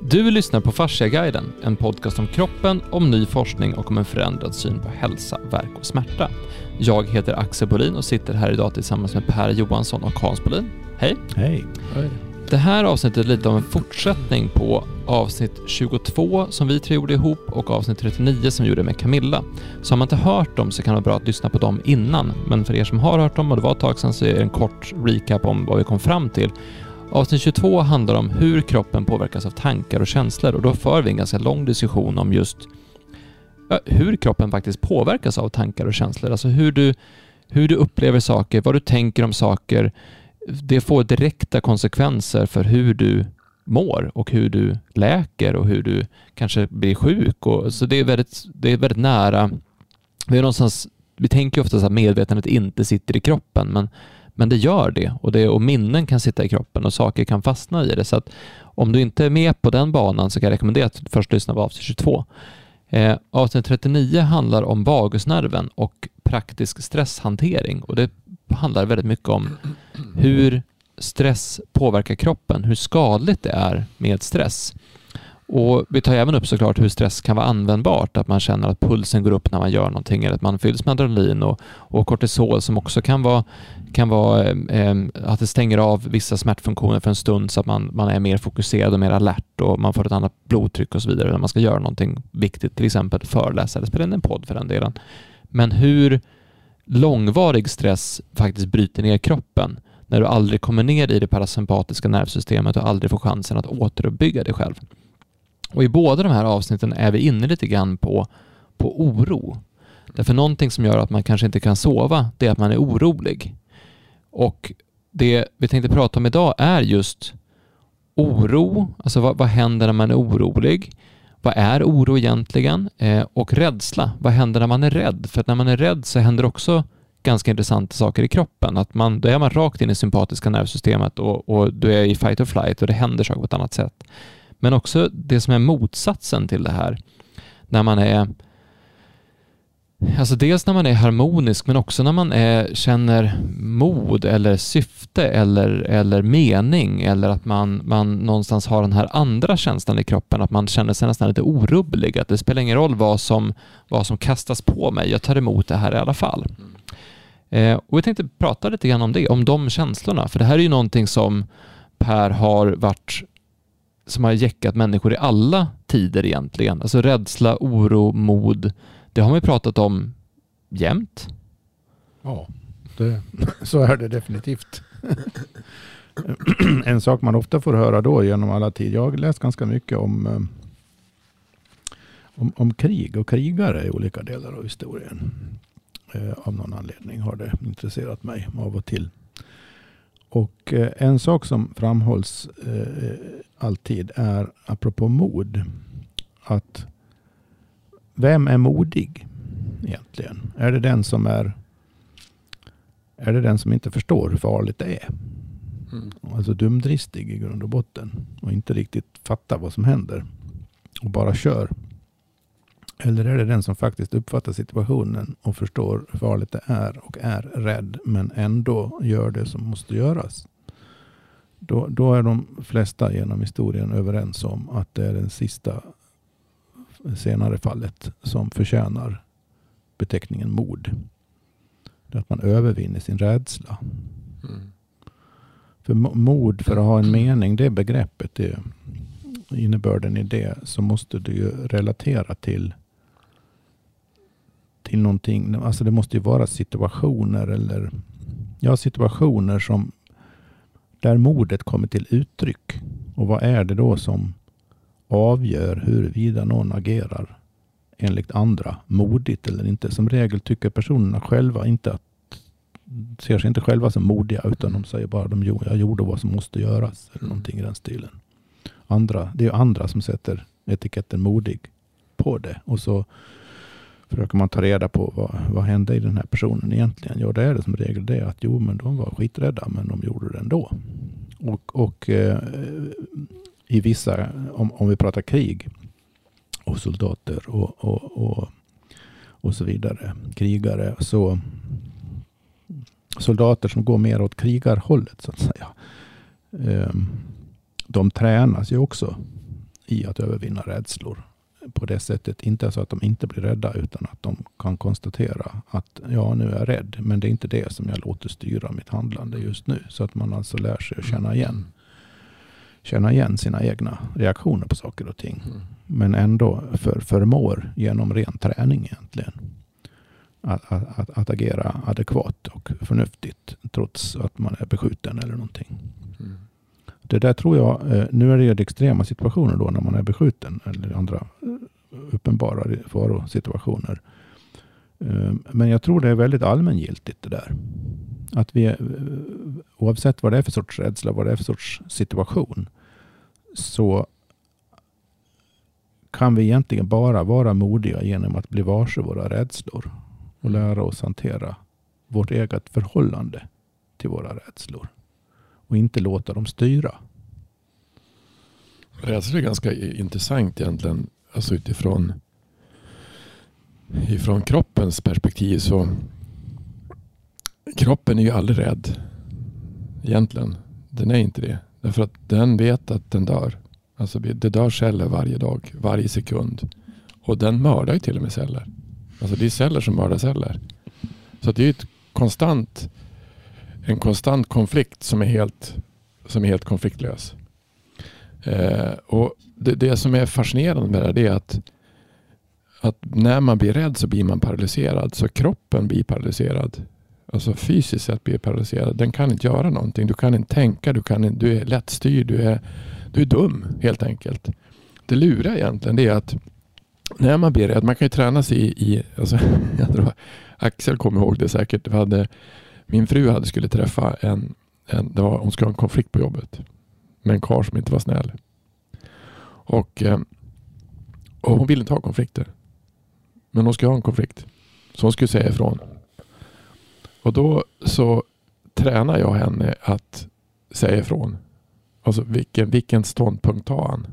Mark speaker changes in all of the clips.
Speaker 1: Du lyssnar på Fasciaguiden, en podcast om kroppen, om ny forskning och om en förändrad syn på hälsa, verk och smärta. Jag heter Axel Bolin och sitter här idag tillsammans med Per Johansson och Hans Bolin. Hej!
Speaker 2: Hej!
Speaker 1: Det här avsnittet är lite av en fortsättning på avsnitt 22 som vi tre gjorde ihop och avsnitt 39 som vi gjorde med Camilla. Så har man inte hört dem så kan det vara bra att lyssna på dem innan. Men för er som har hört dem och det var ett tag sedan så är det en kort recap om vad vi kom fram till. Avsnitt 22 handlar om hur kroppen påverkas av tankar och känslor och då för vi en ganska lång diskussion om just hur kroppen faktiskt påverkas av tankar och känslor. Alltså hur du, hur du upplever saker, vad du tänker om saker. Det får direkta konsekvenser för hur du mår och hur du läker och hur du kanske blir sjuk. Och, så det är väldigt, det är väldigt nära. Vi, är någonstans, vi tänker ofta att medvetandet inte sitter i kroppen, men men det gör det och, det och minnen kan sitta i kroppen och saker kan fastna i det. Så att om du inte är med på den banan så kan jag rekommendera att först lyssna på avsnitt 22. Eh, avsnitt 39 handlar om vagusnerven och praktisk stresshantering och det handlar väldigt mycket om hur stress påverkar kroppen, hur skadligt det är med stress. Och Vi tar även upp såklart hur stress kan vara användbart, att man känner att pulsen går upp när man gör någonting eller att man fylls med adrenalin och, och kortisol som också kan vara, kan vara eh, eh, att det stänger av vissa smärtfunktioner för en stund så att man, man är mer fokuserad och mer alert och man får ett annat blodtryck och så vidare när man ska göra någonting viktigt, till exempel föreläsa eller spela in en podd för den delen. Men hur långvarig stress faktiskt bryter ner kroppen när du aldrig kommer ner i det parasympatiska nervsystemet och aldrig får chansen att återuppbygga dig själv. Och i båda de här avsnitten är vi inne lite grann på, på oro. Därför någonting som gör att man kanske inte kan sova, det är att man är orolig. Och det vi tänkte prata om idag är just oro, alltså vad, vad händer när man är orolig? Vad är oro egentligen? Eh, och rädsla, vad händer när man är rädd? För att när man är rädd så händer också ganska intressanta saker i kroppen. Att man, då är man rakt in i sympatiska nervsystemet och, och du är i fight or flight och det händer saker på ett annat sätt. Men också det som är motsatsen till det här. När man är Alltså dels när man är harmonisk men också när man är, känner mod eller syfte eller, eller mening eller att man, man någonstans har den här andra känslan i kroppen, att man känner sig nästan lite orubblig, att det spelar ingen roll vad som, vad som kastas på mig, jag tar emot det här i alla fall. Eh, och jag tänkte prata lite grann om det, om de känslorna, för det här är ju någonting som Per har varit som har jäckat människor i alla tider egentligen. Alltså rädsla, oro, mod. Det har man ju pratat om jämt.
Speaker 2: Ja, det, så är det definitivt. en sak man ofta får höra då genom alla tider. Jag har läst ganska mycket om, eh, om, om krig och krigare i olika delar av historien. Eh, av någon anledning har det intresserat mig av och till. Och eh, en sak som framhålls eh, alltid är, apropå mod, att vem är modig egentligen? Är det den som är är det den som inte förstår hur farligt det är? Mm. Alltså dumdristig i grund och botten och inte riktigt fattar vad som händer och bara kör. Eller är det den som faktiskt uppfattar situationen och förstår hur farligt det är och är rädd men ändå gör det som måste göras? Då, då är de flesta genom historien överens om att det är den sista senare fallet som förtjänar beteckningen mod. Det är att man övervinner sin rädsla. Mm. För mod för att ha en mening, det begreppet, det, innebörden i det, så måste du ju relatera till till någonting. Alltså det måste ju vara situationer eller ja, situationer som där modet kommer till uttryck. Och vad är det då som avgör huruvida någon agerar enligt andra modigt eller inte? Som regel tycker personerna själva inte att ser sig inte själva som modiga utan de säger bara att jag gjorde vad som måste göras. Eller någonting i den stilen. Andra, det är andra som sätter etiketten modig på det. Och så försöker man ta reda på vad, vad hände i den här personen egentligen. Ja, det är det som regel det att jo, men de var skiträdda, men de gjorde det ändå. Och, och eh, i vissa, om, om vi pratar krig och soldater och, och, och, och så vidare, krigare, så soldater som går mer åt krigarhållet så att säga. Eh, de tränas ju också i att övervinna rädslor. På det sättet, inte så att de inte blir rädda utan att de kan konstatera att ja, nu är jag rädd. Men det är inte det som jag låter styra mitt handlande just nu. Så att man alltså lär sig att känna igen, känna igen sina egna reaktioner på saker och ting.
Speaker 3: Mm.
Speaker 2: Men ändå för, förmår genom ren träning egentligen att, att, att, att agera adekvat och förnuftigt trots att man är beskjuten eller någonting.
Speaker 3: Mm.
Speaker 2: Det där tror jag, eh, nu är det extrema situationer då när man är beskjuten eller andra eh, uppenbara farosituationer. Eh, men jag tror det är väldigt allmängiltigt det där. Att vi, oavsett vad det är för sorts rädsla, vad det är för sorts situation, så kan vi egentligen bara vara modiga genom att bli varse våra rädslor och lära oss hantera vårt eget förhållande till våra rädslor och inte låta dem styra.
Speaker 3: Det är ganska intressant egentligen. Alltså utifrån ifrån kroppens perspektiv så kroppen är ju aldrig rädd egentligen. Den är inte det. Därför att den vet att den dör. Alltså det dör celler varje dag, varje sekund. Och den mördar ju till och med celler. Alltså det är celler som mördar celler. Så det är ju ett konstant, en konstant konflikt som är helt, som är helt konfliktlös. Eh, och det, det som är fascinerande med det här det är att, att när man blir rädd så blir man paralyserad. Så kroppen blir paralyserad. Alltså fysiskt sett blir paralyserad. Den kan inte göra någonting. Du kan inte tänka. Du, kan inte, du är lättstyrd. Du är, du är dum helt enkelt. Det luriga egentligen det är att när man blir rädd, man kan ju träna sig i, i alltså, jag tror Axel kommer ihåg det säkert. Vi hade, min fru hade skulle träffa en, en det var, hon skulle ha en konflikt på jobbet med en karl som inte var snäll. Och, ehm, och hon ville inte ha konflikter. Men hon skulle ha en konflikt. Så hon skulle säga ifrån. Och då så tränar jag henne att säga ifrån. Alltså vilken, vilken ståndpunkt tar han?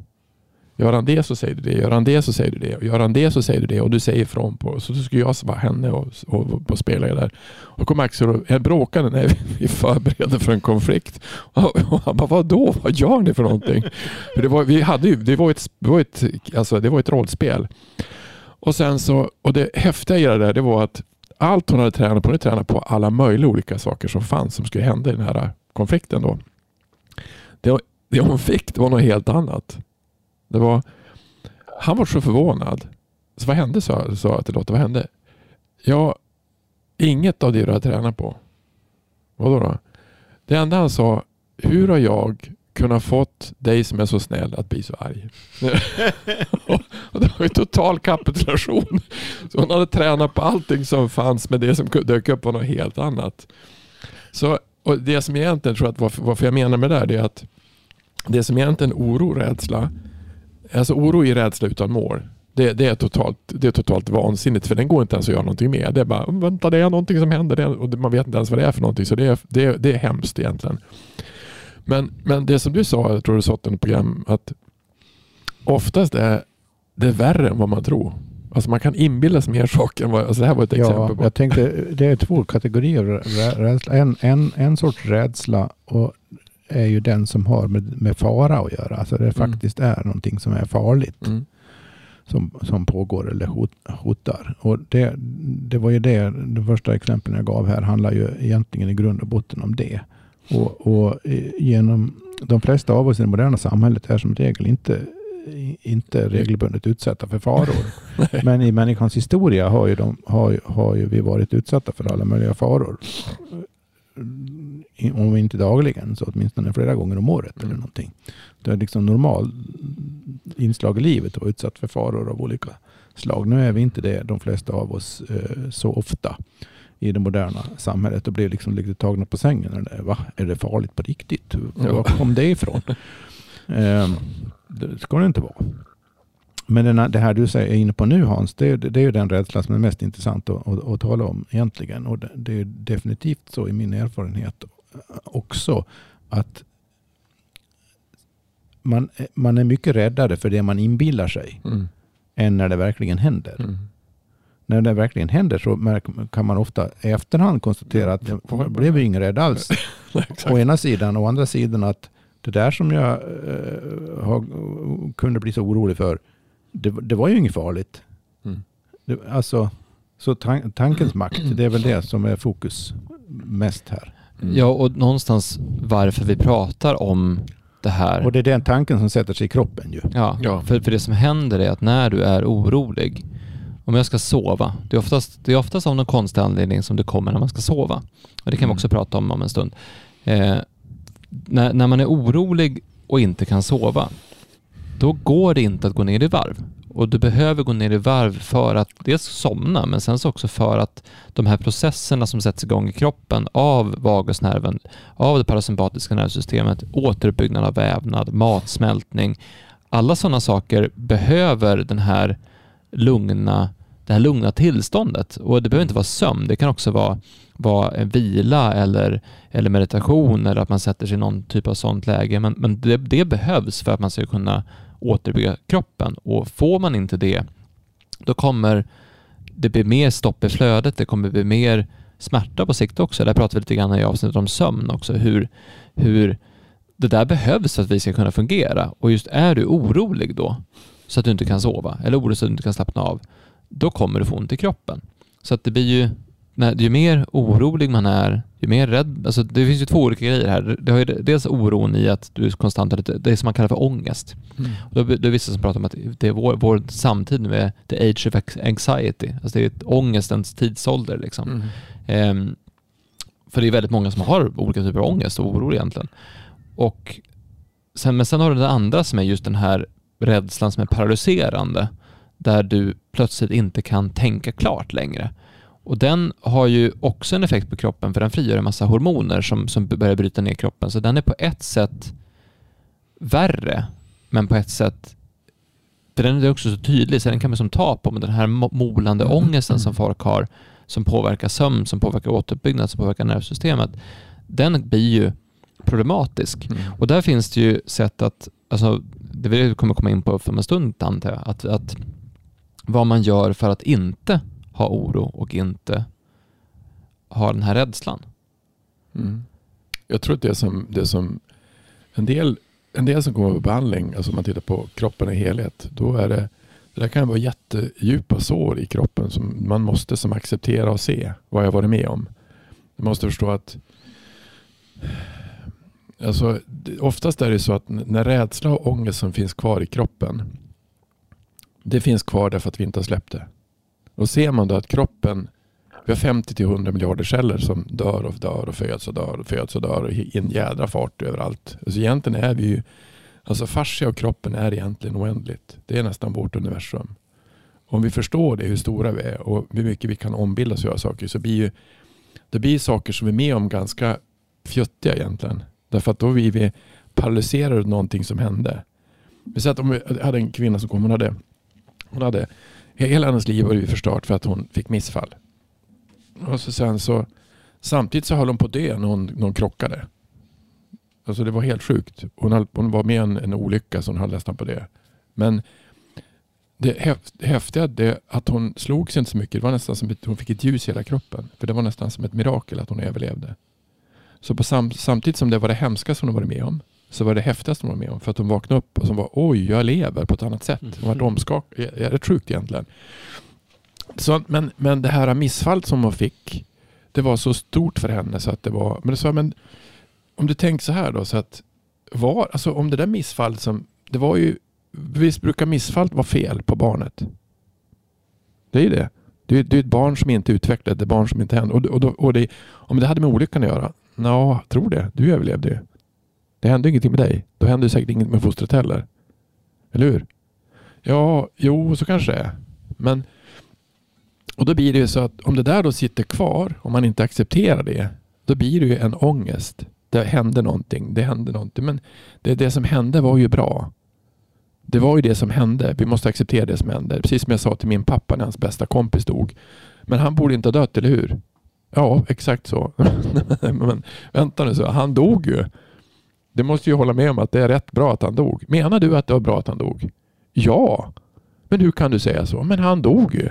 Speaker 3: Gör han det så säger du det. Gör han det så säger du det. Och gör han det så säger du det. Och du säger ifrån på. Så då skulle jag vara henne och, och, och spela där. Och kom Axel och bråkade. när vi förbereder för en konflikt. Och, och han bara, vadå? Vad gör ni för någonting? För det var, vi hade ju, det var ett, det var ett, alltså, det var ett rollspel. Och sen så, och det häftiga i det där, det var att allt hon hade tränat på, hon hade tränat på alla möjliga olika saker som fanns som skulle hända i den här konflikten då. Det, det hon fick, det var något helt annat. Det var, han var så förvånad. Så vad hände? sa sa jag till Lotta. Vad hände? Ja, inget av det du har tränat på. Vadå då? Det enda han sa, hur har jag kunnat fått dig som är så snäll att bli så arg? och det var ju total kapitulation. Så hon hade tränat på allting som fanns men det som dök upp var något helt annat. Så, och det som egentligen tror att varför, varför jag menar med det där det är att det som egentligen oro och rädsla Alltså oro är rädsla utan mål. Det, det, är totalt, det är totalt vansinnigt för den går inte ens att göra någonting med. Det är bara, vänta det är någonting som händer det, och man vet inte ens vad det är för någonting. Så det är, det är, det är hemskt egentligen. Men, men det som du sa, jag tror du sa i ett program, att oftast är det värre än vad man tror. Alltså man kan inbilla sig mer saker än vad, alltså det här var ett
Speaker 2: Ja,
Speaker 3: exempel på.
Speaker 2: jag tänkte det är två kategorier rä- rädsla. En, en, en sorts rädsla och är ju den som har med, med fara att göra. Alltså det
Speaker 3: Mm.
Speaker 2: faktiskt är någonting som är farligt.
Speaker 3: Mm.
Speaker 2: som, som pågår eller hot, hotar. Och det, det var ju det, de första exemplen jag gav här handlar ju egentligen i grund och botten om det. Och, och genom de flesta av oss i det moderna samhället är som regel inte, inte regelbundet utsatta för faror. Men i människans historia har ju, de, har, har ju vi varit utsatta för alla möjliga faror. Om inte dagligen så åtminstone flera gånger om året eller
Speaker 3: Mm.
Speaker 2: någonting. Det är liksom normal inslag i livet att vara utsatt för faror av olika slag. Nu är vi inte det, de flesta av oss, eh, så ofta i det moderna samhället och blir liksom lite tagna på sängen. När det är, Va? Är det farligt på riktigt?
Speaker 3: Ja.
Speaker 2: Var kom det ifrån? eh, det ska det inte vara. Men det här du säger, är inne på nu Hans, det är, det är ju den rädsla som är mest intressant att, att, att tala om egentligen. Och det, det är definitivt så i min erfarenhet också att man, man är mycket räddare för det man inbillar sig
Speaker 3: Mm.
Speaker 2: än när det verkligen händer.
Speaker 3: Mm.
Speaker 2: När det verkligen händer så kan man ofta i efterhand konstatera att jag blev ju ingen rädd alls. Å ena sidan. Å andra sidan att det där som jag eh, har, kunde bli så orolig för, det, det var ju inget farligt.
Speaker 3: Mm.
Speaker 2: Det, alltså, så tan tankens makt, det är väl det som är fokus mest här.
Speaker 3: Mm.
Speaker 1: Ja, och någonstans varför vi pratar om det här.
Speaker 2: Och det är den tanken som sätter sig i kroppen ju.
Speaker 1: Ja,
Speaker 3: Ja.
Speaker 1: För, för det som händer är att när du är orolig, om jag ska sova, det är oftast, det är oftast av någon konstig anledning som det kommer när man ska sova. Och det kan vi
Speaker 3: Mm.
Speaker 1: också prata om om en stund. Eh, när, när man är orolig och inte kan sova, då går det inte att gå ner i varv. Och du behöver gå ner i varv för att dels somna, men sen så också för att de här processerna som sätts igång i kroppen av vagusnerven, av det parasympatiska nervsystemet, återuppbyggnad av vävnad, matsmältning, alla sådana saker behöver den här lugna, det här lugna tillståndet. Och det behöver inte vara sömn, det kan också vara, vara en vila eller, eller meditation eller att man sätter sig i någon typ av sådant läge. Men, men det, det behövs för att man ska kunna återbygga kroppen. Och får man inte det, då kommer det bli mer stopp i flödet, det kommer bli mer smärta på sikt också. Där pratar vi lite grann i avsnittet om sömn också, hur, hur det där behövs för att vi ska kunna fungera. Och just är du orolig då, så att du inte kan sova, eller orolig så att du inte kan slappna av, då kommer du få ont i kroppen. Så att det blir ju, när, ju mer orolig man är, ju mer rädd, alltså det finns ju två olika grejer här. Det har ju dels oron i att du är konstant har det som man kallar för ångest.
Speaker 3: Mm.
Speaker 1: Och då, då är vissa som pratar om att det är vår, vår samtid är the age of anxiety. Alltså det är ett ångestens tidsålder liksom.
Speaker 3: Mm.
Speaker 1: Ehm, för det är väldigt många som har olika typer av ångest och oro egentligen. Och sen, men sen har du det andra som är just den här rädslan som är paralyserande. Där du plötsligt inte kan tänka klart längre. Och den har ju också en effekt på kroppen för den frigör en massa hormoner som, som börjar bryta ner kroppen. Så den är på ett sätt värre, men på ett sätt för den är också så tydlig, så den kan man som ta på, men den här mo- molande ångesten som folk har, som påverkar sömn, som påverkar återuppbyggnad, som påverkar nervsystemet, den blir ju problematisk.
Speaker 3: Mm.
Speaker 1: Och där finns det ju sätt att, alltså, det vi kommer komma in på för en stund antar jag, att, att vad man gör för att inte ha oro och inte ha den här rädslan.
Speaker 3: Mm. Jag tror att det som, det som en, del, en del som kommer på behandling, alltså om man tittar på kroppen i helhet, då är det, det där kan vara jättedjupa sår i kroppen som man måste som acceptera och se vad jag varit med om. Man måste förstå att alltså, oftast är det så att när rädsla och ångest som finns kvar i kroppen, det finns kvar därför att vi inte har släppt det. Och ser man då att kroppen vi har 50-100 miljarder celler som dör och dör och föds och dör och föds och dör i en jädra fart överallt. Alltså egentligen är vi ju, alltså fascia och kroppen är egentligen oändligt. Det är nästan vårt universum. Om vi förstår det, hur stora vi är och hur mycket vi kan ombildas och göra saker så blir ju, det blir saker som vi är med om ganska fjuttiga egentligen. Därför att då blir vi paralyserade av någonting som hände. Vi säger att om vi hade en kvinna som kom, hon hade, hon hade hela hennes liv var ju förstört för att hon fick missfall. Och så sen så samtidigt så höll hon på att dö när hon, när hon krockade. Alltså det var helt sjukt. Hon, höll, hon var med i en, en olycka så hon höll nästan på det. Men det häf- det häftiga är att hon slog sig inte så mycket. Det var nästan som att hon fick ett ljus i hela kroppen. För det var nästan som ett mirakel att hon överlevde. Så på sam, samtidigt som det var det hemska som hon varit med om så var det häftigaste hon var med om. För att hon vaknade upp och så var oj, jag lever på ett annat sätt. Hon var omskakad. Det är rätt sjukt egentligen. Så, men, men det här missfallet som hon fick, det var så stort för henne så att det var, men det sa, men om du tänker så här då, så att var, alltså om det där missfallet som, det var ju, visst brukar missfall vara fel på barnet? Det är ju det. Det är, det är ett barn som inte är utvecklat, det är barn som inte händer. Och, och, och det, om det hade med olyckan att göra, ja, tror det. Du överlevde ju. Det hände ingenting med dig. Då hände säkert inget med fostret heller. Eller hur? Ja, jo, så kanske det är. Men och då blir det ju så att om det där då sitter kvar, om man inte accepterar det, då blir det ju en ångest. Det hände någonting, det hände någonting. Men det, det som hände var ju bra. Det var ju det som hände. Vi måste acceptera det som hände. Precis som jag sa till min pappa när hans bästa kompis dog. Men han borde inte ha dött, eller hur? Ja, exakt så. Men vänta nu, så han dog ju. Du måste ju hålla med om att det är rätt bra att han dog. Menar du att det var bra att han dog? Ja. Men hur kan du säga så? Men han dog ju.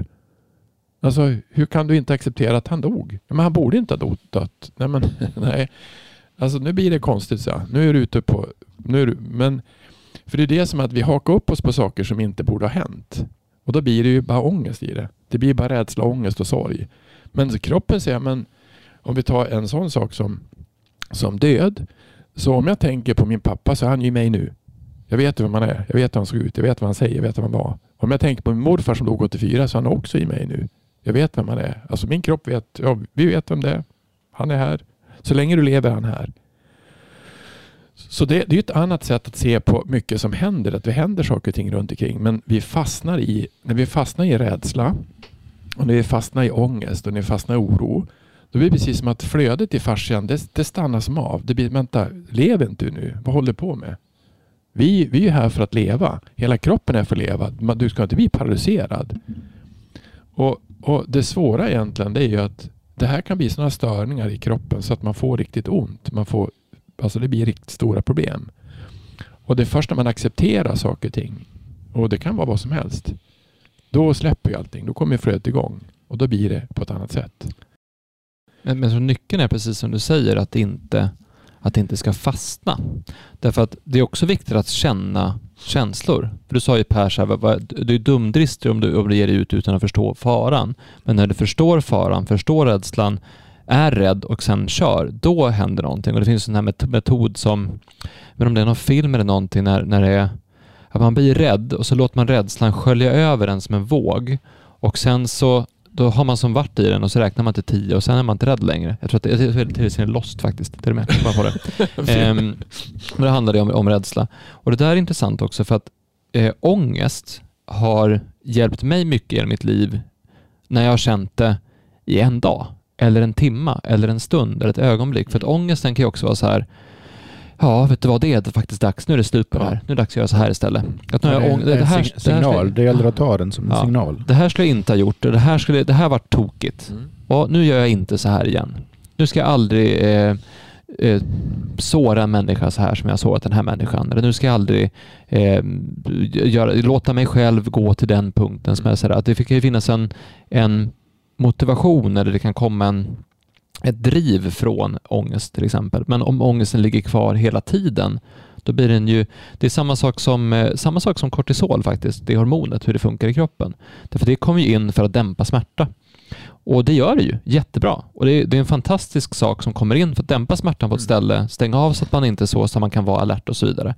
Speaker 3: Alltså, hur kan du inte acceptera att han dog? Men han borde inte ha dött. Nej, men, nej. Alltså nu blir det konstigt så. Nu är du ute på... Nu är du, men, för det är det som att vi hakar upp oss på saker som inte borde ha hänt. Och då blir det ju bara ångest i det. Det blir bara rädsla, ångest och sorg. Men kroppen säger, men om vi tar en sån sak som, som död. Så om jag tänker på min pappa så är han ju mig nu. Jag vet vem han är. Jag vet hur han såg ut. Jag vet vad han säger. Jag vet vem han var. Om jag tänker på min morfar som dog 84 så är han också i mig nu. Jag vet vem han är. Alltså min kropp vet. Ja, vi vet vem det är. Han är här. Så länge du lever är han här. Så det, det är ett annat sätt att se på mycket som händer. Att det händer saker och ting runt omkring. Men vi fastnar i, när vi fastnar i rädsla och när vi fastnar i ångest och när vi fastnar i oro. Då blir det precis som att flödet i fascian det, det stannar som av. Det blir, vänta, lever inte du nu? Vad håller du på med? Vi, vi är här för att leva. Hela kroppen är för att leva. Du ska inte bli paralyserad. Och, och Det svåra egentligen det är ju att det här kan bli sådana störningar i kroppen så att man får riktigt ont. Man får, alltså det blir riktigt stora problem. Och det är först när man accepterar saker och ting, och det kan vara vad som helst, då släpper ju allting. Då kommer flödet igång och då blir det på ett annat sätt.
Speaker 1: Men, men så nyckeln är precis som du säger, att det inte att det inte ska fastna. Därför att det är också viktigt att känna känslor. För du sa ju Per, så här, du är dumdristig om du, om du ger dig ut utan att förstå faran. Men när du förstår faran, förstår rädslan, är rädd och sen kör, då händer någonting. Och det finns en här metod som, men om det är någon film eller någonting, när, när det är att man blir rädd och så låter man rädslan skölja över en som en våg och sen så då har man som varit i den och så räknar man till tio och sen är man inte rädd längre. Jag tror att det, är till är lost faktiskt, till och med. På det. ehm, men det handlar om, om rädsla. Och det där är intressant också för att eh, ångest har hjälpt mig mycket i mitt liv när jag har känt det i en dag, eller en timma, eller en stund, eller ett ögonblick. För att ångesten kan ju också vara så här, Ja, vet du vad, det är faktiskt dags. Nu är det slut på det här. Nu är det dags att göra så här istället.
Speaker 2: Att nu det, det, det, här, sig signal. Det, gäller att ta den som en ja, signal.
Speaker 1: Det här skulle jag inte ha gjort. Det här, skulle, det här var tokigt. Mm. Och nu gör jag inte så här igen. Nu ska jag aldrig eh, eh, såra en människa så här som jag har sårat den här människan. Eller nu ska jag aldrig eh, göra, låta mig själv gå till den punkten som är så här, att det kan ju finnas en, en motivation eller det kan komma en ett driv från ångest till exempel. Men om ångesten ligger kvar hela tiden, då blir den ju... Det är samma sak som, eh, samma sak som kortisol faktiskt, det hormonet, hur det funkar i kroppen. Därför det kommer ju in för att dämpa smärta. Och det gör det ju jättebra. Och det är, det är en fantastisk sak som kommer in för att dämpa smärtan på ett mm. ställe, stänga av så att man inte är så, så man kan vara alert och så vidare.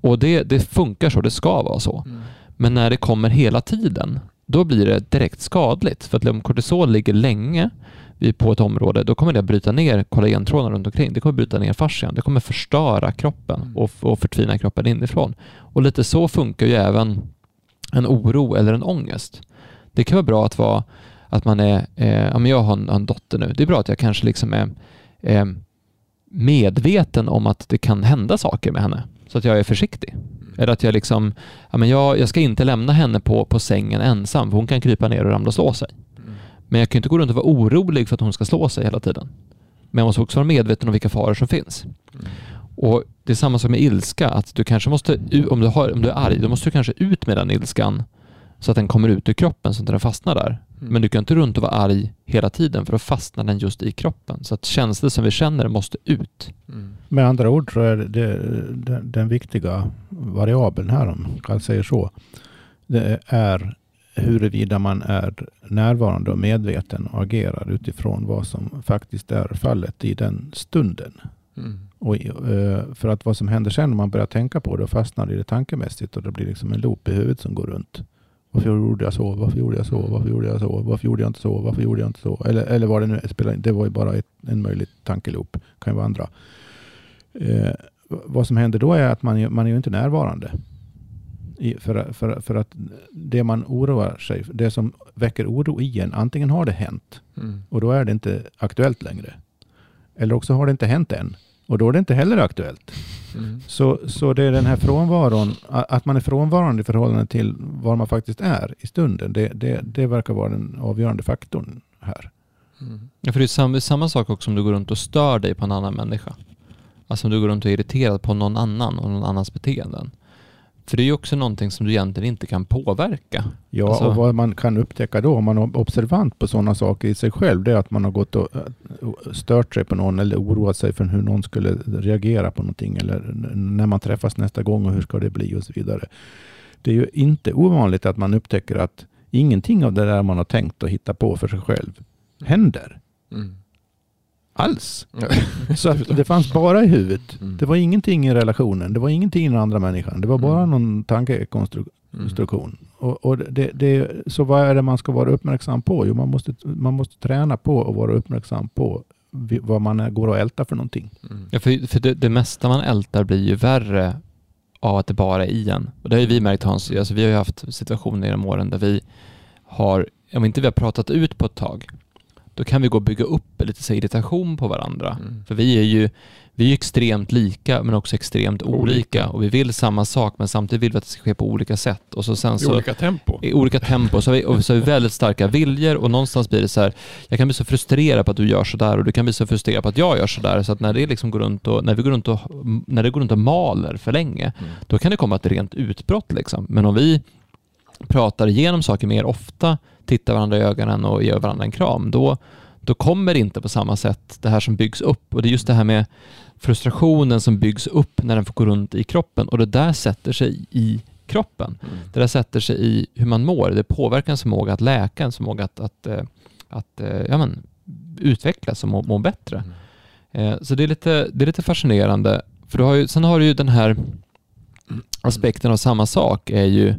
Speaker 1: Och det, det funkar så, det ska vara så. Mm. Men när det kommer hela tiden, då blir det direkt skadligt. För att om kortisol ligger länge på ett område, då kommer det bryta ner kollagentrådarna runt omkring. Det kommer bryta ner fascian. Det kommer förstöra kroppen mm. och, och förtvina kroppen inifrån. Och lite så funkar ju även en oro eller en ångest. Det kan vara bra att vara att man är, eh, ja men jag har en, en, dotter nu, det är bra att jag kanske liksom är eh, medveten om att det kan hända saker med henne, så att jag är försiktig. Mm. Eller att jag liksom, ja men jag, jag ska inte lämna henne på, på sängen ensam, för hon kan krypa ner och ramla och slå sig. Men jag kan inte gå runt och vara orolig för att hon ska slå sig hela tiden. Men jag måste också vara medveten om vilka faror som finns. Mm. Och Det är samma sak med ilska, att du kanske måste, om du, har, om du är arg, då måste du kanske ut med den ilskan så att den kommer ut ur kroppen så att den fastnar där. Mm. Men du kan inte runt och vara arg hela tiden för då fastnar den just i kroppen. Så att känslor som vi känner måste ut.
Speaker 2: Mm. Med andra ord så är det, det, den viktiga variabeln här, om man säger så, det är huruvida man är närvarande och medveten och agerar utifrån vad som faktiskt är fallet i den stunden. Mm. Och, eh, för att vad som händer sen när man börjar tänka på det och fastnar i det tankemässigt och det blir liksom en loop i huvudet som går runt. Varför gjorde jag så? Varför gjorde jag så? Varför gjorde jag så? Varför gjorde jag inte så? Varför gjorde jag inte så? Eller, eller vad det nu spelar Det var ju bara ett, en möjlig tankeloop. kan ju vara andra. Eh, vad som händer då är att man, man är ju inte närvarande. För, för, för att det man oroar sig det som väcker oro i en, antingen har det hänt mm. och då är det inte aktuellt längre. Eller också har det inte hänt än och då är det inte heller aktuellt. Mm. Så, så det är den här frånvaron, att man är frånvarande i förhållande till var man faktiskt är i stunden, det, det, det verkar vara den avgörande faktorn här.
Speaker 1: Mm. Ja, för det är samma, samma sak också om du går runt och stör dig på en annan människa. Alltså om du går runt och är irriterad på någon annan och någon annans beteenden För det är ju också någonting som du egentligen inte kan påverka.
Speaker 2: Ja,
Speaker 1: Alltså-
Speaker 2: och vad man kan upptäcka då, om man är observant på sådana saker i sig själv, det är att man har gått och eh, stört sig på någon eller oroat sig för hur någon skulle reagera på någonting eller när man träffas nästa gång och hur ska det bli och så vidare. Det är ju inte ovanligt att man upptäcker att ingenting av det där man har tänkt och hittat på för sig själv händer
Speaker 3: Mm.
Speaker 2: Alls. Så det fanns bara i huvudet.
Speaker 3: Mm.
Speaker 2: Det var ingenting i relationen. Det var ingenting i den andra människan. Det var bara
Speaker 3: Mm.
Speaker 2: någon tankekonstruktion.
Speaker 3: Mm.
Speaker 2: Och, och det, det, så vad är det man ska vara uppmärksam på? Jo, man måste, man måste träna på att vara uppmärksam på vad man går och ältar för någonting.
Speaker 1: Ja, för för det, det mesta man ältar blir ju värre av att det bara är i en. Och det har ju vi märkt Hans, alltså vi har ju haft situationer genom åren där vi har, om inte vi har pratat ut på ett tag, då kan vi gå och bygga upp lite så irritation på varandra.
Speaker 3: Mm.
Speaker 1: För vi är ju vi är extremt lika men också extremt olika.
Speaker 3: Olika.
Speaker 1: och vi vill samma sak men samtidigt vill vi att det ska ske på olika sätt. Och så sen
Speaker 3: I
Speaker 1: så
Speaker 3: olika tempo.
Speaker 1: i olika tempo. Så har, vi, och så har vi väldigt starka viljor och någonstans blir det så här, jag kan bli så frustrerad på att du gör så där och du kan bli så frustrerad på att jag gör så där. Så att när det liksom går runt och, när vi går runt och, när det går runt och maler för länge,
Speaker 3: Mm.
Speaker 1: då kan det komma ett rent utbrott liksom. Men om vi pratar igenom saker mer ofta, tittar varandra i ögonen och ger varandra en kram, då, då kommer det inte på samma sätt det här som byggs upp. Och det är just det här med frustrationen som byggs upp när den får gå runt i kroppen och det där sätter sig i kroppen.
Speaker 3: Mm.
Speaker 1: Det där sätter sig i hur man mår. Det påverkar ens förmåga att läka, ens förmåga att, att, eh, att eh, ja, men, utvecklas och må, må bättre.
Speaker 3: Mm.
Speaker 1: Eh, Så det är, lite, det är lite fascinerande. För du har ju, sen har du ju den här aspekten av samma sak är ju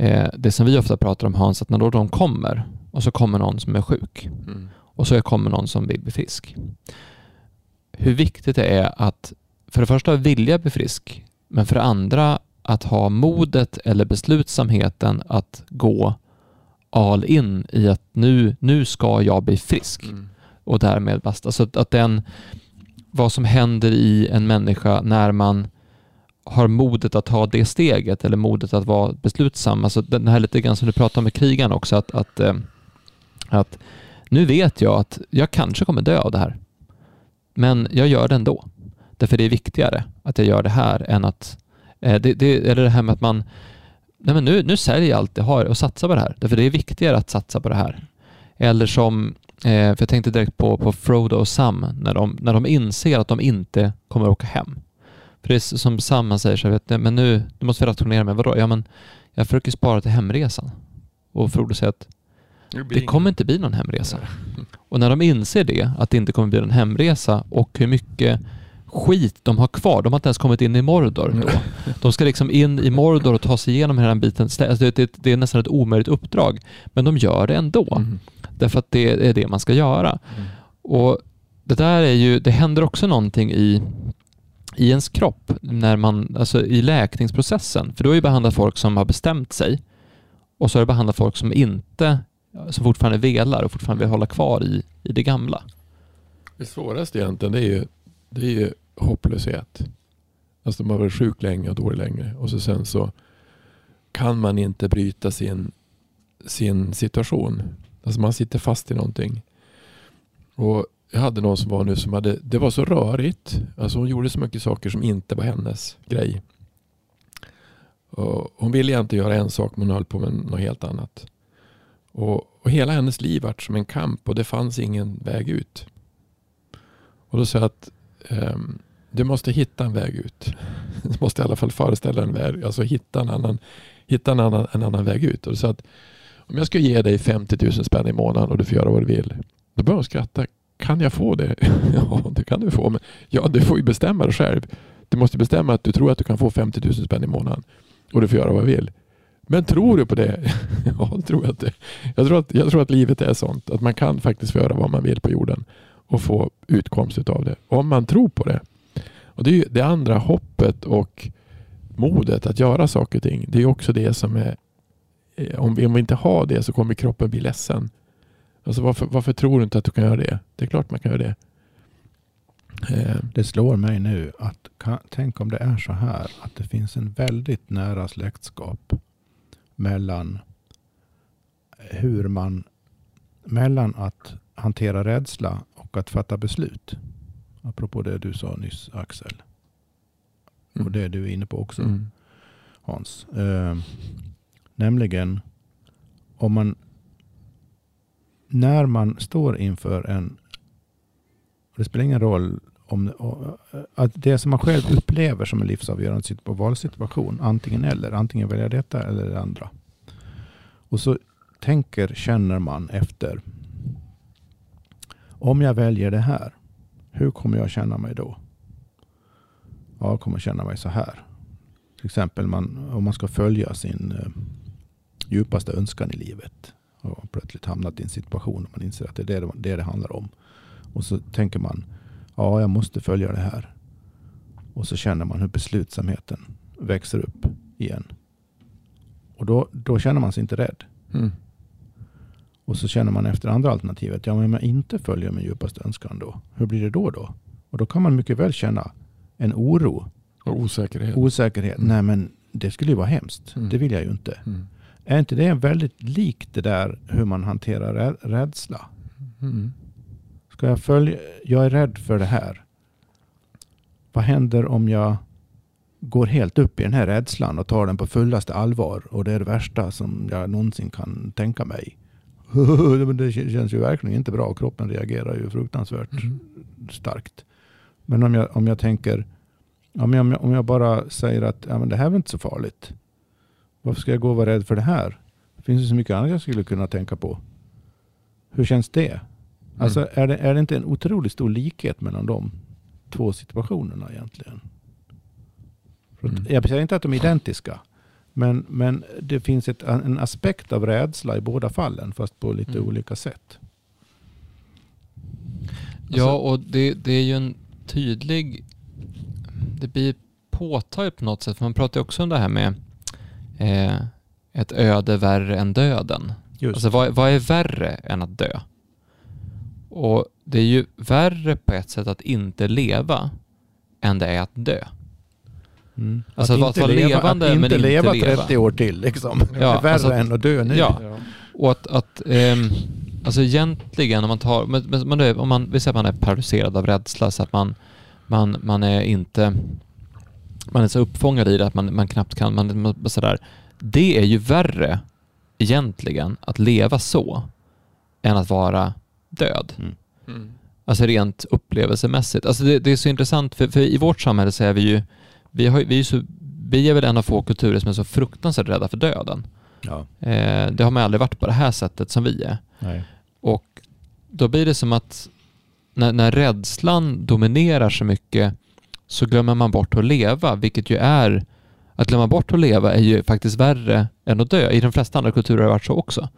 Speaker 1: eh, det som vi ofta pratar om Hans, att när då de kommer och så kommer någon som är sjuk
Speaker 3: Mm.
Speaker 1: och så kommer någon som vill bli frisk. Hur viktigt det är att för det första vilja bli frisk, men för det andra att ha modet eller beslutsamheten att gå all in i att nu, nu ska jag bli frisk
Speaker 3: Mm.
Speaker 1: och därmed basta. Så att, att den, vad som händer i en människa när man har modet att ta det steget eller modet att vara beslutsam. Alltså den här lite grann som du pratade om med krigan också, att, att, eh, att nu vet jag att jag kanske kommer dö av det här. Men jag gör det ändå. Därför det är viktigare att jag gör det här än att... Eh, det, det, eller det här med att man... Nej men nu, nu säljer jag allt jag har och satsar på det här. Därför det är viktigare att satsa på det här. Eller som... Eh, för jag tänkte direkt på, på Frodo och Sam när de, när de inser att de inte kommer åka hem. Är som Sam han säger så vet, men nu, nu måste vi rationera med vadå? Ja men jag försöker spara till hemresan. Och Frodo säger att det kommer inte bli någon hemresa. Och när de inser det, att det inte kommer bli någon hemresa och hur mycket skit de har kvar. De har inte ens kommit in i Mordor då. De ska liksom in i Mordor och ta sig igenom hela den biten. Alltså det, det, det är nästan ett omöjligt uppdrag. Men de gör det ändå.
Speaker 3: Mm.
Speaker 1: Därför att det är det man ska göra.
Speaker 3: Mm.
Speaker 1: Och det där är ju, det händer också någonting i, i ens kropp när man, alltså i läkningsprocessen. För du har ju behandlat folk som har bestämt sig och så har du behandlat folk som inte, som fortfarande velar och fortfarande vill hålla kvar i, i det gamla.
Speaker 3: Det svåraste egentligen det är ju, det är ju hopplöshet. Alltså man har varit sjuk länge och dålig länge och så sen så kan man inte bryta sin, sin situation. Alltså man sitter fast i någonting. Och jag hade någon som var nu som hade, det var så rörigt. Alltså hon gjorde så mycket saker som inte var hennes grej. Och hon ville egentligen göra en sak men hon höll på med något helt annat. Och, och hela hennes liv var som en kamp och det fanns ingen väg ut. Och då sa jag att um, du måste hitta en väg ut. Du måste i alla fall föreställa en väg, alltså hitta en annan, hitta en annan, en annan väg ut. Och då sa jag att om jag ska ge dig 50 000 spänn i månaden och du får göra vad du vill. Då började hon skratta. Kan jag få det? ja, det kan du få. Men ja, du får ju bestämma det själv. Du måste bestämma att du tror att du kan få 50 000 spänn i månaden och du får göra vad du vill. Men tror du på det? ja, det tror jag inte. Jag tror, att, jag tror att livet är sånt. Att man kan faktiskt få göra vad man vill på jorden och få utkomst av det. Om man tror på det. Och det är ju det andra hoppet och modet att göra saker och ting. Det är också det som är eh, om vi, om vi inte har det så kommer kroppen bli ledsen. Alltså varför, varför tror du inte att du kan göra det? Det är klart man kan göra det. Eh,
Speaker 2: Det slår mig nu att kan, tänk om det är så här att det finns en väldigt nära släktskap mellan hur man mellan att hantera rädsla och att fatta beslut. Apropå det du sa nyss Axel. Och det du är inne på också.
Speaker 3: mm.
Speaker 2: Hans. Eh, nämligen om man när man står inför en det spelar ingen roll om eh, att det som man själv upplever som en livsavgörande valsituation, antingen eller, antingen välja detta eller det andra. Och så tänker, känner man efter. Om jag väljer det här, hur kommer jag känna mig då? Ja, jag kommer känna mig så här. Till exempel man, om man ska följa sin eh, djupaste önskan i livet och plötsligt hamnat i en situation där man inser att det är det det, det handlar om. Och så tänker man, ja jag måste följa det här. Och så känner man hur beslutsamheten växer upp igen. Och då, då känner man sig inte rädd. Mm. Och så känner man efter andra alternativet, ja men om jag inte följer min djupaste önskan då, hur blir det då då? Och då kan man mycket väl känna en oro.
Speaker 3: Och osäkerhet.
Speaker 2: Osäkerhet. Mm. Nej men det skulle ju vara hemskt. Mm. Det vill jag ju inte. Mm. Är inte det väldigt likt det där hur man hanterar rädsla? Mm. Ska jag följa? Jag är rädd för det här. Vad händer om jag går helt upp i den här rädslan och tar den på fullaste allvar och det är det värsta som jag någonsin kan tänka mig. det känns ju verkligen inte bra. Kroppen reagerar ju fruktansvärt mm. starkt. Men om jag, om jag tänker, om jag, om jag bara säger att ja, men det här är inte så farligt. Varför ska jag gå och vara rädd för det här? Det finns ju så mycket annat jag skulle kunna tänka på. Hur känns det? Alltså mm. är, det, är det inte en otroligt stor likhet mellan de två situationerna egentligen? Mm. Jag säger inte att de är identiska. Men, men det finns ett, en aspekt av rädsla i båda fallen, fast på lite mm. olika sätt.
Speaker 1: Ja, alltså- och det, det är ju en tydlig... Det blir påtagligt på något sätt, för man pratar ju också om det här med eh, ett öde värre än döden. Just. Alltså vad, vad är värre än att dö? Och det är ju värre på ett sätt att inte leva än det är att dö.
Speaker 2: Mm. Alltså att, att vara leva, levande att inte men inte leva 30 år till liksom. Ja, det är värre alltså, än att dö nu.
Speaker 1: Ja, och att, att um, alltså egentligen om man tar, men, men, om man, vi säger att man är paralyserad av rädsla så att man, man, man är inte, man är så uppfångad i det att man, man knappt kan, man, man sådär. Det är ju värre egentligen att leva så än att vara död. Mm. Mm. Alltså rent upplevelsemässigt. Alltså det, det är så intressant, för, för, i vårt samhälle så är vi ju, vi, har, vi, är, så, vi är väl en av få kulturer som är så fruktansvärt rädda för döden. Ja. Eh, det har man aldrig varit på det här sättet som vi är. Nej. Och då blir det som att när, när rädslan dominerar så mycket så glömmer man bort att leva, vilket ju är att glömma bort att leva är ju faktiskt värre än att dö. I de flesta andra kulturer har det varit så också.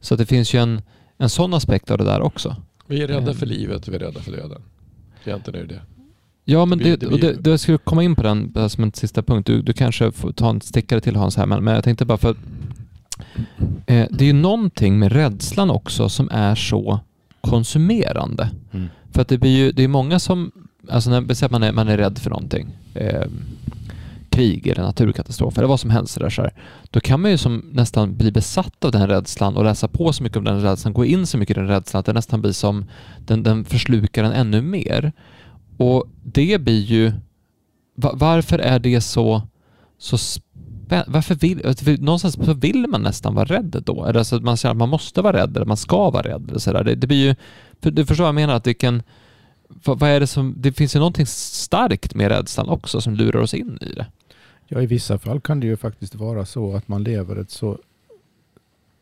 Speaker 1: Så det finns ju en, en sån aspekt av det där också.
Speaker 3: Vi är rädda för livet och vi är rädda för döden. Egentligen är det det.
Speaker 1: Ja, men det, det, det, det, jag skulle komma in på den som en sista punkt. Du, du kanske får ta en stickare till Hans här, men, men jag tänkte bara för eh, det är ju någonting med rädslan också som är så konsumerande. Mm. För att det blir ju, det är många som, alltså när man är, man är rädd för någonting, eh, krig eller naturkatastrof eller vad som helst. Där, så här, då kan man ju som nästan bli besatt av den rädslan och läsa på så mycket om den rädslan, gå in så mycket i den rädslan att det nästan blir som den, den förslukar den ännu mer. Och det blir ju... Varför är det så, så? Varför vill... Någonstans så vill man nästan vara rädd då. Eller så att man känner att man måste vara rädd eller man ska vara rädd. Eller så där. Det, det blir ju... För, du förstår vad jag menar? Att det kan... Vad, vad är det som... Det finns ju någonting starkt med rädslan också som lurar oss in i det.
Speaker 2: Ja, i vissa fall kan det ju faktiskt vara så att man lever ett så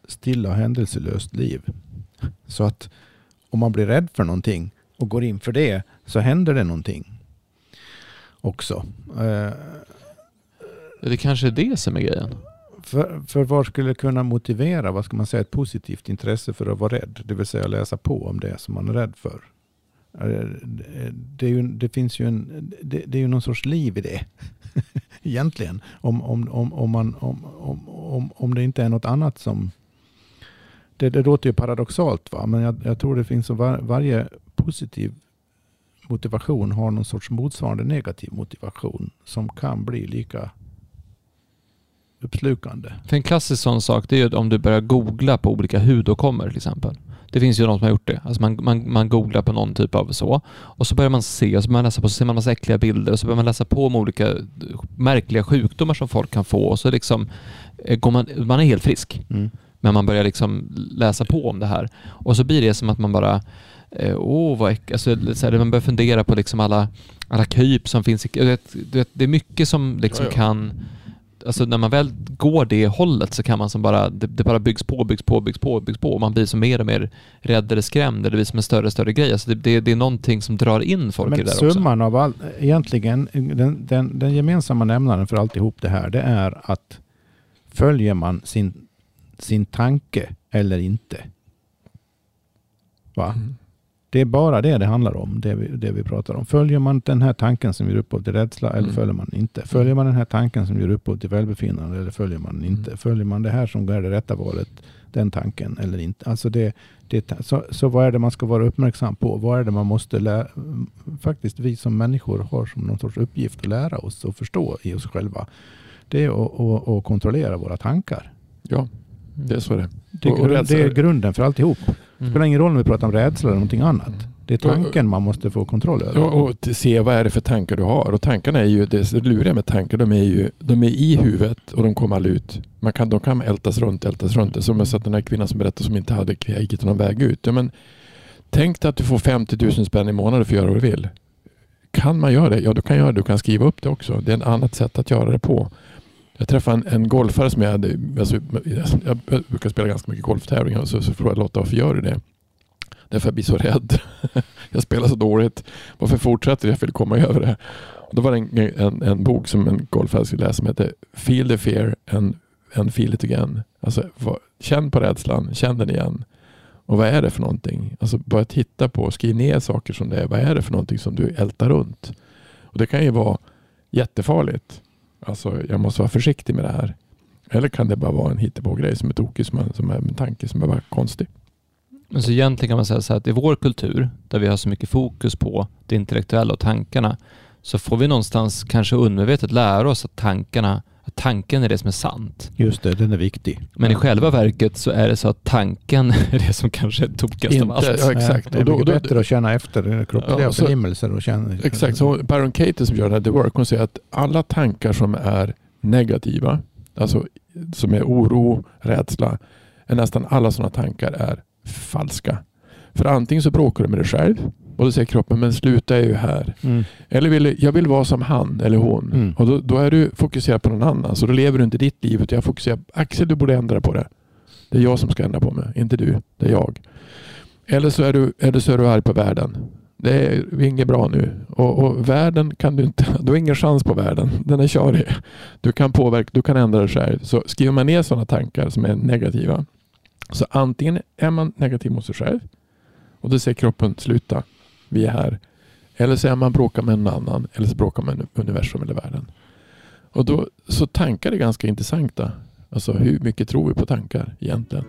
Speaker 2: stilla händelselöst liv. Så att om man blir rädd för någonting och går in för det så händer det någonting också. Eh,
Speaker 1: det kanske är det som är grejen.
Speaker 2: För, för vad skulle kunna motivera, vad ska man säga, ett positivt intresse för att vara rädd? Det vill säga läsa på om det som man är rädd för. Eh, det, ju, det finns ju en, det, det, är ju någon sorts liv i det. Egentligen. Om, om, om, om, man, om, om, om, om det inte är något annat som... Det, det låter ju paradoxalt va. Men jag, jag tror det finns var, varje positiv motivation har någon sorts motsvarande negativ motivation. Som kan bli lika uppslukande.
Speaker 1: För en klassisk sån sak det är ju om du börjar googla på olika hudåkommor till exempel. Det finns ju de som har gjort det. Alltså man, man, man googlar på någon typ av så och så börjar man se och så börjar man läsa på så ser man massa äckliga bilder och så börjar man läsa på om olika märkliga sjukdomar som folk kan få och så liksom eh, går man, man är helt frisk.
Speaker 2: Mm.
Speaker 1: Men man börjar liksom läsa på om det här och så blir det som att man bara eh, Åh, oh, vad äck... alltså, så här, Man börjar fundera på liksom alla, alla kryp som finns. I, du vet, du vet, det är mycket som liksom
Speaker 3: Ja, ja.
Speaker 1: kan... Alltså när man väl går det hållet så kan man som bara... Det, det bara byggs på, byggs på, byggs på, byggs på. Och man blir som mer och mer rädd eller skrämd. Eller det blir som en större och större grej. Alltså det, det, det är någonting som drar in folk i
Speaker 2: Men
Speaker 1: det där också.
Speaker 2: summan av allt, egentligen, den, den, den gemensamma nämnaren för alltihop det här, det är att följer man sin, sin tanke eller inte? Va?
Speaker 3: Mm.
Speaker 2: Det är bara det det handlar om, det vi, det vi pratar om. Följer man den här tanken som ger upphov till rädsla eller
Speaker 3: Mm.
Speaker 2: följer man inte? Följer man den här tanken som ger upphov till välbefinnande eller följer man den inte?
Speaker 3: Mm.
Speaker 2: Följer man det här som är det rätta valet, den tanken eller inte? Alltså det, det, så, så vad är det man ska vara uppmärksam på? Vad är det man måste lära? Faktiskt vi som människor har som någon sorts uppgift att lära oss och förstå i oss själva. Det är att, att, att kontrollera våra tankar.
Speaker 3: Ja, det är så det är.
Speaker 2: Det är, grund, det grunden för alltihop. Det
Speaker 1: Mm.
Speaker 2: spelar ingen roll om vi pratar om rädsla eller någonting annat. Det är tanken man måste få kontroll över.
Speaker 3: Och, och se vad är det för tankar du har. Och tankarna är ju, det luriga med tankar, de är ju de är i huvudet och de kommer aldrig ut. Man kan, de kan ältas runt, ältas runt. Som jag sa att den här kvinnan som berättade som inte hade hittat någon väg ut. Ja, men, tänk dig att du får 50 000 spänn i månaden för att göra vad du vill. Kan man göra det? Ja, du kan göra det. Du kan skriva upp det också. Det är ett annat sätt att göra det på. Jag träffade en, en golfare som jag hade, alltså, jag, jag brukar spela ganska mycket golftävlingar och så, så frågade jag Lotta varför gör du det? Därför jag blir så rädd. jag spelar så dåligt. Varför fortsätter jag? Jag vill komma över det. Då var det en, en, en bok som en golfare skulle läsa som hette Feel the fear and, and feel it again. Alltså, var, känn på rädslan, känn den igen. Och vad är det för någonting? Alltså bara titta på, skriv ner saker som det är. Vad är det för någonting som du ältar runt? Och det kan ju vara jättefarligt. Alltså jag måste vara försiktig med det här. Eller kan det bara vara en hittepågrej som är tokig, som är, som är en tanke som är bara konstig.
Speaker 1: Så egentligen kan man säga så här att i vår kultur, där vi har så mycket fokus på det intellektuella och tankarna, så får vi någonstans kanske undermedvetet lära oss att tankarna, att tanken är det som är sant.
Speaker 2: Just det, den är viktig.
Speaker 1: Men i själva verket så är det så att tanken är det som kanske är tokigast av allt.
Speaker 3: ja, exakt.
Speaker 2: Det är
Speaker 3: Och då-
Speaker 2: mycket
Speaker 3: då-
Speaker 2: bättre att känna efter kroppsliga
Speaker 3: Ja,
Speaker 2: förnimmelser och känna...
Speaker 3: Exakt, så Baron Katie som gör den här The Work, hon säger att alla tankar som är negativa, alltså som är oro, rädsla, är nästan alla sådana tankar är falska. För antingen så bråkar du med dig själv och då säger kroppen, men sluta är ju här.
Speaker 2: Mm.
Speaker 3: Eller vill, jag vill vara som han eller hon.
Speaker 2: Mm.
Speaker 3: Och då, då är du fokuserad på någon annan. Så då lever du inte ditt liv. Utan jag fokuserar Axel, du borde ändra på det. Det är jag som ska ändra på mig, inte du. Det är jag. Eller så är du, eller så är du arg på världen. Det är inget bra nu. Och, och världen kan du inte, du har ingen chans på världen. Den är körig. Du kan påverka, du kan ändra dig själv. Så skriver man ner sådana tankar som är negativa. Så antingen är man negativ mot sig själv. Och då säger kroppen sluta, vi är här. Eller så är man bråkar med en annan. Eller så bråkar man med universum eller världen. Och då, så tankar är ganska intressanta. Alltså hur mycket tror vi på tankar egentligen?